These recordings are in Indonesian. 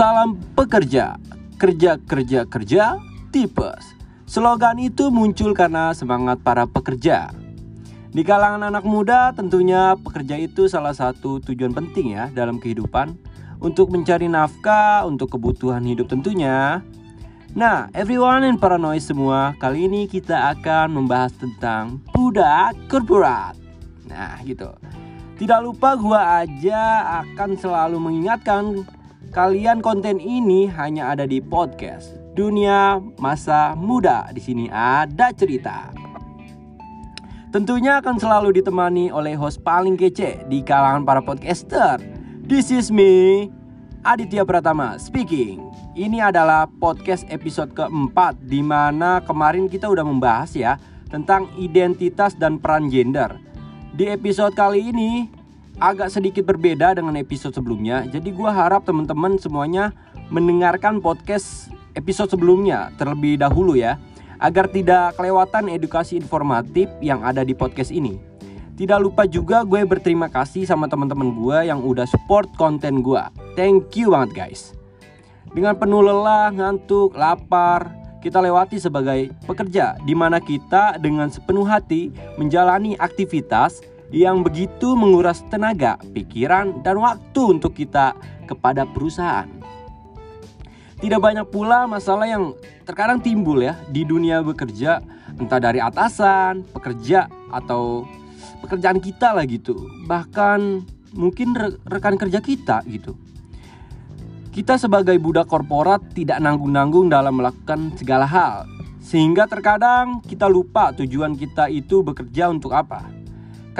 Salam pekerja, kerja kerja kerja, tipes. Slogan itu muncul karena semangat para pekerja. Di kalangan anak muda tentunya pekerja itu salah satu tujuan penting ya dalam kehidupan untuk mencari nafkah untuk kebutuhan hidup tentunya. Nah, everyone and paranoid semua, kali ini kita akan membahas tentang budak korporat. Nah, gitu. Tidak lupa gua aja akan selalu mengingatkan Kalian konten ini hanya ada di podcast Dunia Masa Muda. Di sini ada cerita. Tentunya akan selalu ditemani oleh host paling kece di kalangan para podcaster. This is me, Aditya Pratama speaking. Ini adalah podcast episode keempat di mana kemarin kita udah membahas ya tentang identitas dan peran gender. Di episode kali ini agak sedikit berbeda dengan episode sebelumnya. Jadi gue harap teman-teman semuanya mendengarkan podcast episode sebelumnya terlebih dahulu ya, agar tidak kelewatan edukasi informatif yang ada di podcast ini. Tidak lupa juga gue berterima kasih sama teman-teman gue yang udah support konten gue. Thank you banget guys. Dengan penuh lelah, ngantuk, lapar, kita lewati sebagai pekerja di mana kita dengan sepenuh hati menjalani aktivitas yang begitu menguras tenaga, pikiran, dan waktu untuk kita kepada perusahaan. Tidak banyak pula masalah yang terkadang timbul ya di dunia bekerja, entah dari atasan, pekerja, atau pekerjaan kita lah gitu. Bahkan mungkin rekan kerja kita gitu. Kita sebagai budak korporat tidak nanggung-nanggung dalam melakukan segala hal. Sehingga terkadang kita lupa tujuan kita itu bekerja untuk apa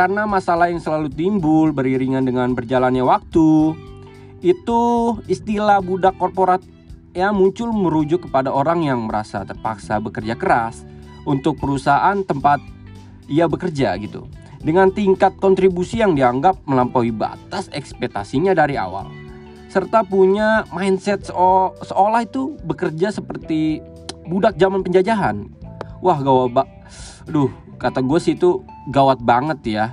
karena masalah yang selalu timbul beriringan dengan berjalannya waktu. Itu istilah budak korporat ya muncul merujuk kepada orang yang merasa terpaksa bekerja keras untuk perusahaan tempat ia bekerja gitu. Dengan tingkat kontribusi yang dianggap melampaui batas ekspektasinya dari awal. Serta punya mindset seolah itu bekerja seperti budak zaman penjajahan. Wah gawat, duh kata gue sih itu gawat banget ya.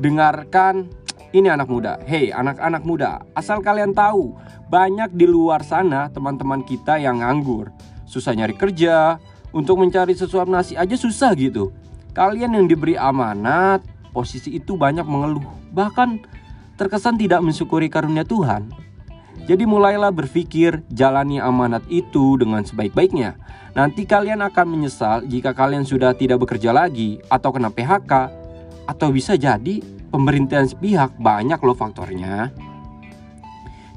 Dengarkan ini anak muda. Hey anak-anak muda, asal kalian tahu, banyak di luar sana teman-teman kita yang nganggur, susah nyari kerja, untuk mencari sesuap nasi aja susah gitu. Kalian yang diberi amanat, posisi itu banyak mengeluh, bahkan terkesan tidak mensyukuri karunia Tuhan. Jadi mulailah berpikir jalani amanat itu dengan sebaik-baiknya. Nanti kalian akan menyesal jika kalian sudah tidak bekerja lagi atau kena PHK atau bisa jadi pemerintahan sepihak banyak loh faktornya.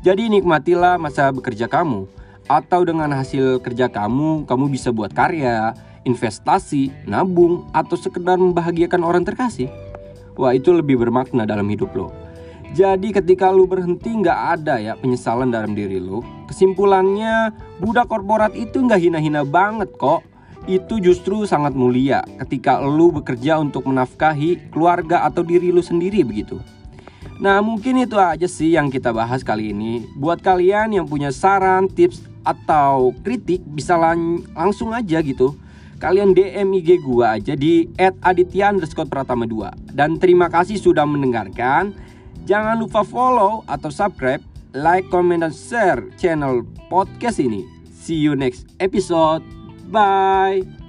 Jadi nikmatilah masa bekerja kamu atau dengan hasil kerja kamu kamu bisa buat karya, investasi, nabung atau sekedar membahagiakan orang terkasih. Wah itu lebih bermakna dalam hidup lo. Jadi ketika lu berhenti nggak ada ya penyesalan dalam diri lu. Kesimpulannya budak korporat itu nggak hina-hina banget kok. Itu justru sangat mulia ketika lu bekerja untuk menafkahi keluarga atau diri lu sendiri begitu. Nah mungkin itu aja sih yang kita bahas kali ini. Buat kalian yang punya saran, tips, atau kritik bisa lang langsung aja gitu. Kalian DM IG gua aja di @aditya underscore pratama 2 Dan terima kasih sudah mendengarkan Jangan lupa follow atau subscribe, like, comment, dan share channel podcast ini. See you next episode. Bye.